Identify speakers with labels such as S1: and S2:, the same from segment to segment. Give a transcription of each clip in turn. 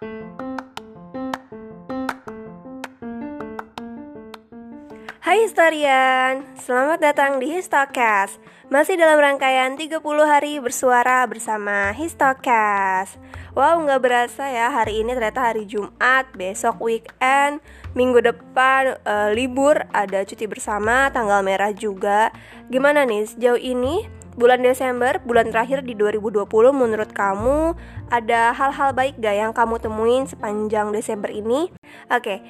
S1: Hai historian, selamat datang di Histocast. Masih dalam rangkaian 30 hari bersuara bersama Histocast. Wow, nggak berasa ya hari ini ternyata hari Jumat, besok weekend Minggu depan uh, libur, ada cuti bersama, tanggal merah juga. Gimana nih sejauh ini bulan Desember, bulan terakhir di 2020 menurut kamu ada hal-hal baik gak yang kamu temuin sepanjang Desember ini? Oke,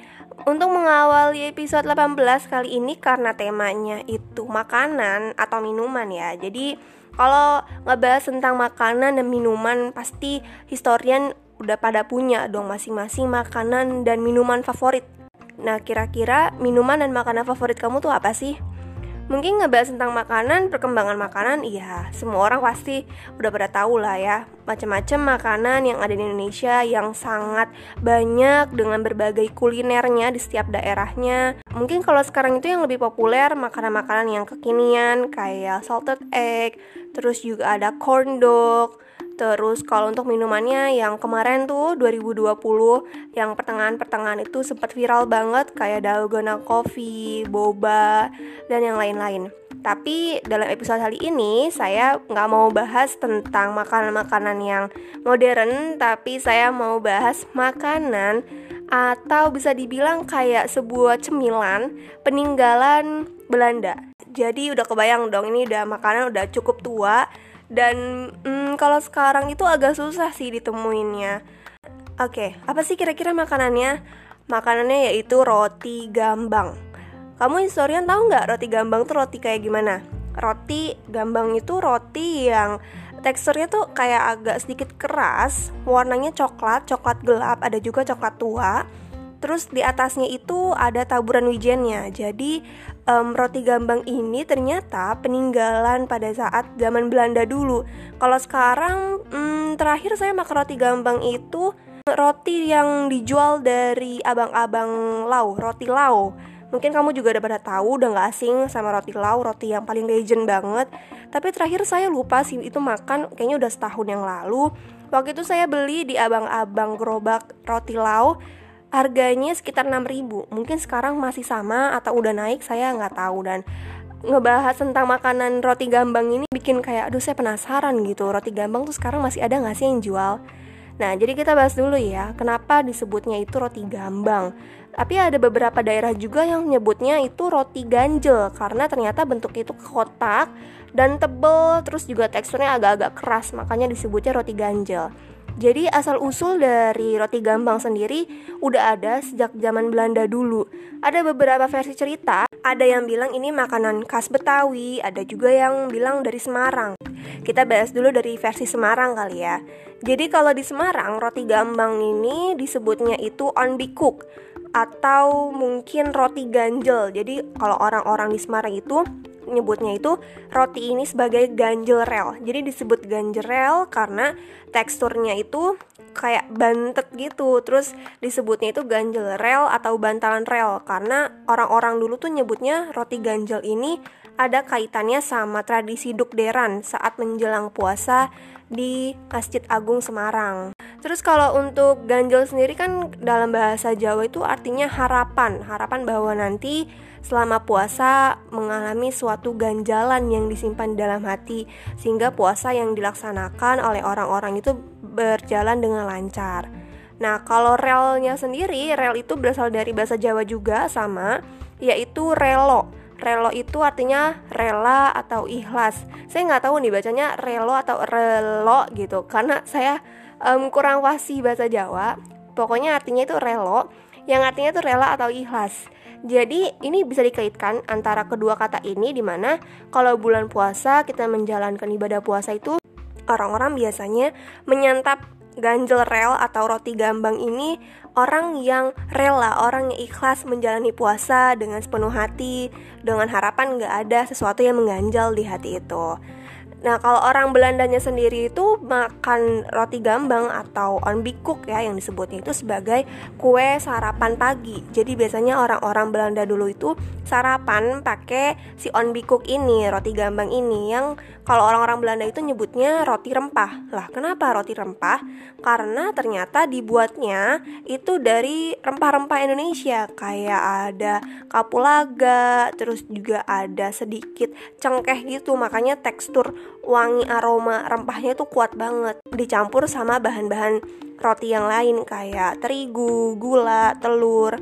S1: untuk mengawali episode 18 kali ini karena temanya itu makanan atau minuman ya. Jadi kalau ngebahas tentang makanan dan minuman pasti historian udah pada punya dong masing-masing makanan dan minuman favorit. Nah, kira-kira minuman dan makanan favorit kamu tuh apa sih? Mungkin ngebahas tentang makanan, perkembangan makanan, iya, semua orang pasti udah pada tahu lah ya. Macam-macam makanan yang ada di Indonesia yang sangat banyak dengan berbagai kulinernya di setiap daerahnya. Mungkin kalau sekarang itu yang lebih populer makanan-makanan yang kekinian kayak salted egg, terus juga ada corn dog, Terus kalau untuk minumannya yang kemarin tuh 2020 yang pertengahan-pertengahan itu sempat viral banget kayak dalgona coffee, boba, dan yang lain-lain. Tapi dalam episode kali ini saya nggak mau bahas tentang makanan-makanan yang modern, tapi saya mau bahas makanan atau bisa dibilang kayak sebuah cemilan peninggalan Belanda. Jadi udah kebayang dong ini udah makanan udah cukup tua dan hmm, kalau sekarang itu agak susah sih ditemuinnya. Oke, apa sih kira-kira makanannya? Makanannya yaitu roti gambang. Kamu historian tahu nggak roti gambang tuh roti kayak gimana? Roti gambang itu roti yang teksturnya tuh kayak agak sedikit keras, warnanya coklat, coklat gelap, ada juga coklat tua Terus di atasnya itu ada taburan wijennya. Jadi um, roti gambang ini ternyata peninggalan pada saat zaman Belanda dulu. Kalau sekarang um, terakhir saya makan roti gambang itu roti yang dijual dari abang-abang lau, roti lau. Mungkin kamu juga udah pada tahu, udah gak asing sama roti lau, roti yang paling legend banget. Tapi terakhir saya lupa sih itu makan kayaknya udah setahun yang lalu. Waktu itu saya beli di abang-abang gerobak roti lau harganya sekitar 6000 mungkin sekarang masih sama atau udah naik saya nggak tahu. Dan ngebahas tentang makanan roti gambang ini bikin kayak aduh saya penasaran gitu roti gambang tuh sekarang masih ada nggak sih yang jual? Nah jadi kita bahas dulu ya kenapa disebutnya itu roti gambang. Tapi ada beberapa daerah juga yang nyebutnya itu roti ganjel karena ternyata bentuknya itu kotak dan tebel terus juga teksturnya agak-agak keras makanya disebutnya roti ganjel jadi asal usul dari roti gambang sendiri udah ada sejak zaman Belanda dulu. Ada beberapa versi cerita, ada yang bilang ini makanan khas Betawi, ada juga yang bilang dari Semarang. Kita bahas dulu dari versi Semarang kali ya. Jadi kalau di Semarang roti gambang ini disebutnya itu on be cook atau mungkin roti ganjel. Jadi kalau orang-orang di Semarang itu nyebutnya itu roti ini sebagai ganjel rel. Jadi disebut ganjel rel karena teksturnya itu kayak bantet gitu. Terus disebutnya itu ganjel rel atau bantalan rel karena orang-orang dulu tuh nyebutnya roti ganjel ini ada kaitannya sama tradisi dukderan saat menjelang puasa di Masjid Agung Semarang. Terus kalau untuk ganjel sendiri kan dalam bahasa Jawa itu artinya harapan, harapan bahwa nanti selama puasa mengalami suatu ganjalan yang disimpan di dalam hati sehingga puasa yang dilaksanakan oleh orang-orang itu berjalan dengan lancar. Nah, kalau relnya sendiri, rel itu berasal dari bahasa Jawa juga sama, yaitu relo Relo itu artinya rela atau ikhlas. Saya nggak tahu nih bacanya relo atau relo gitu, karena saya um, kurang fasih bahasa Jawa. Pokoknya artinya itu relo, yang artinya itu rela atau ikhlas. Jadi ini bisa dikaitkan antara kedua kata ini di mana kalau bulan puasa kita menjalankan ibadah puasa itu orang-orang biasanya menyantap ganjel rel atau roti gambang ini orang yang rela, orang yang ikhlas menjalani puasa dengan sepenuh hati, dengan harapan nggak ada sesuatu yang mengganjal di hati itu. Nah, kalau orang Belandanya sendiri itu makan roti gambang atau onbikuk ya yang disebutnya itu sebagai kue sarapan pagi. Jadi biasanya orang-orang Belanda dulu itu sarapan pakai si onbikuk ini, roti gambang ini yang kalau orang-orang Belanda itu nyebutnya roti rempah. Lah, kenapa roti rempah? Karena ternyata dibuatnya itu dari rempah-rempah Indonesia kayak ada kapulaga, terus juga ada sedikit cengkeh gitu, makanya tekstur wangi aroma rempahnya tuh kuat banget dicampur sama bahan-bahan roti yang lain kayak terigu, gula, telur.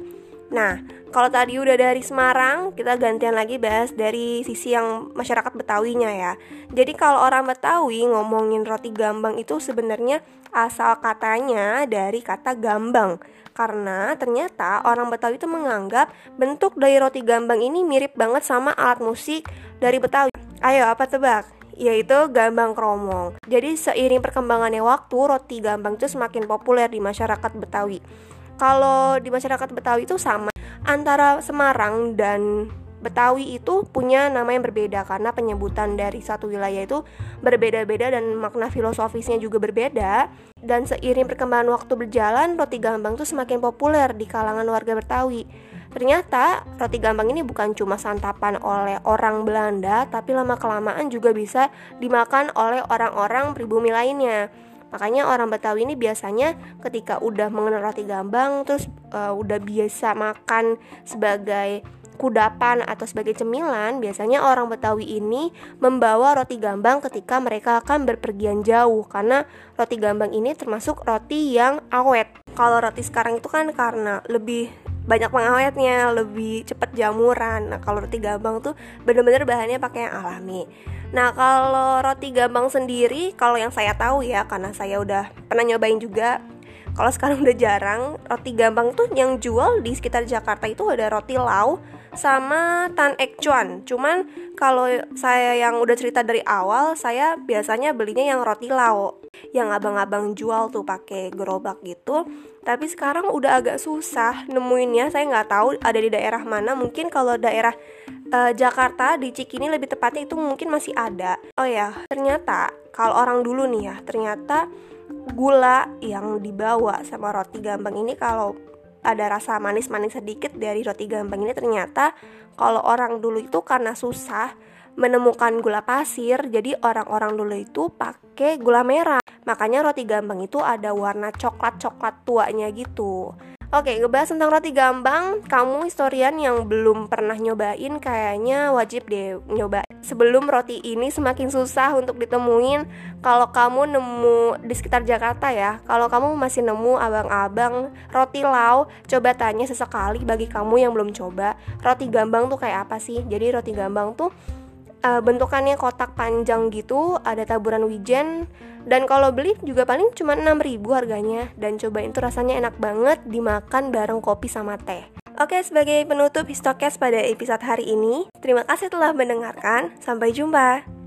S1: Nah, kalau tadi udah dari Semarang, kita gantian lagi bahas dari sisi yang masyarakat Betawinya ya. Jadi kalau orang Betawi ngomongin roti gambang itu sebenarnya asal katanya dari kata gambang. Karena ternyata orang Betawi itu menganggap bentuk dari roti gambang ini mirip banget sama alat musik dari Betawi. Ayo, apa tebak? Yaitu gambang kromong. Jadi seiring perkembangannya waktu, roti gambang itu semakin populer di masyarakat Betawi. Kalau di masyarakat Betawi itu sama antara Semarang dan Betawi itu punya nama yang berbeda karena penyebutan dari satu wilayah itu berbeda-beda dan makna filosofisnya juga berbeda. Dan seiring perkembangan waktu berjalan, roti gambang itu semakin populer di kalangan warga Betawi. Ternyata roti gambang ini bukan cuma santapan oleh orang Belanda, tapi lama-kelamaan juga bisa dimakan oleh orang-orang pribumi lainnya. Makanya orang Betawi ini biasanya ketika udah mengenal roti gambang terus uh, udah biasa makan sebagai kudapan atau sebagai cemilan, biasanya orang Betawi ini membawa roti gambang ketika mereka akan berpergian jauh karena roti gambang ini termasuk roti yang awet. Kalau roti sekarang itu kan karena lebih banyak pengawetnya lebih cepat jamuran. Nah kalau roti gambang tuh bener-bener bahannya pakai yang alami. Nah kalau roti gambang sendiri kalau yang saya tahu ya karena saya udah pernah nyobain juga kalau sekarang udah jarang roti gambang tuh yang jual di sekitar Jakarta itu ada roti lau sama tan ek cuan. Cuman kalau saya yang udah cerita dari awal, saya biasanya belinya yang roti lau, yang abang-abang jual tuh pakai gerobak gitu. Tapi sekarang udah agak susah nemuinnya. Saya nggak tahu ada di daerah mana. Mungkin kalau daerah uh, Jakarta di Cikini lebih tepatnya itu mungkin masih ada. Oh ya ternyata kalau orang dulu nih ya ternyata gula yang dibawa sama roti gambang ini kalau ada rasa manis-manis sedikit dari roti gambang ini ternyata kalau orang dulu itu karena susah menemukan gula pasir jadi orang-orang dulu itu pakai gula merah Makanya roti gambang itu ada warna coklat-coklat tuanya gitu. Oke, ngebahas tentang roti gambang, kamu historian yang belum pernah nyobain kayaknya wajib deh nyoba. Sebelum roti ini semakin susah untuk ditemuin, kalau kamu nemu di sekitar Jakarta ya, kalau kamu masih nemu abang-abang roti lau, coba tanya sesekali bagi kamu yang belum coba, roti gambang tuh kayak apa sih? Jadi roti gambang tuh uh, bentukannya kotak panjang gitu, ada taburan wijen dan kalau beli juga paling cuma 6000 harganya dan cobain tuh rasanya enak banget dimakan bareng kopi sama teh. Oke, sebagai penutup Histokes pada episode hari ini, terima kasih telah mendengarkan. Sampai jumpa.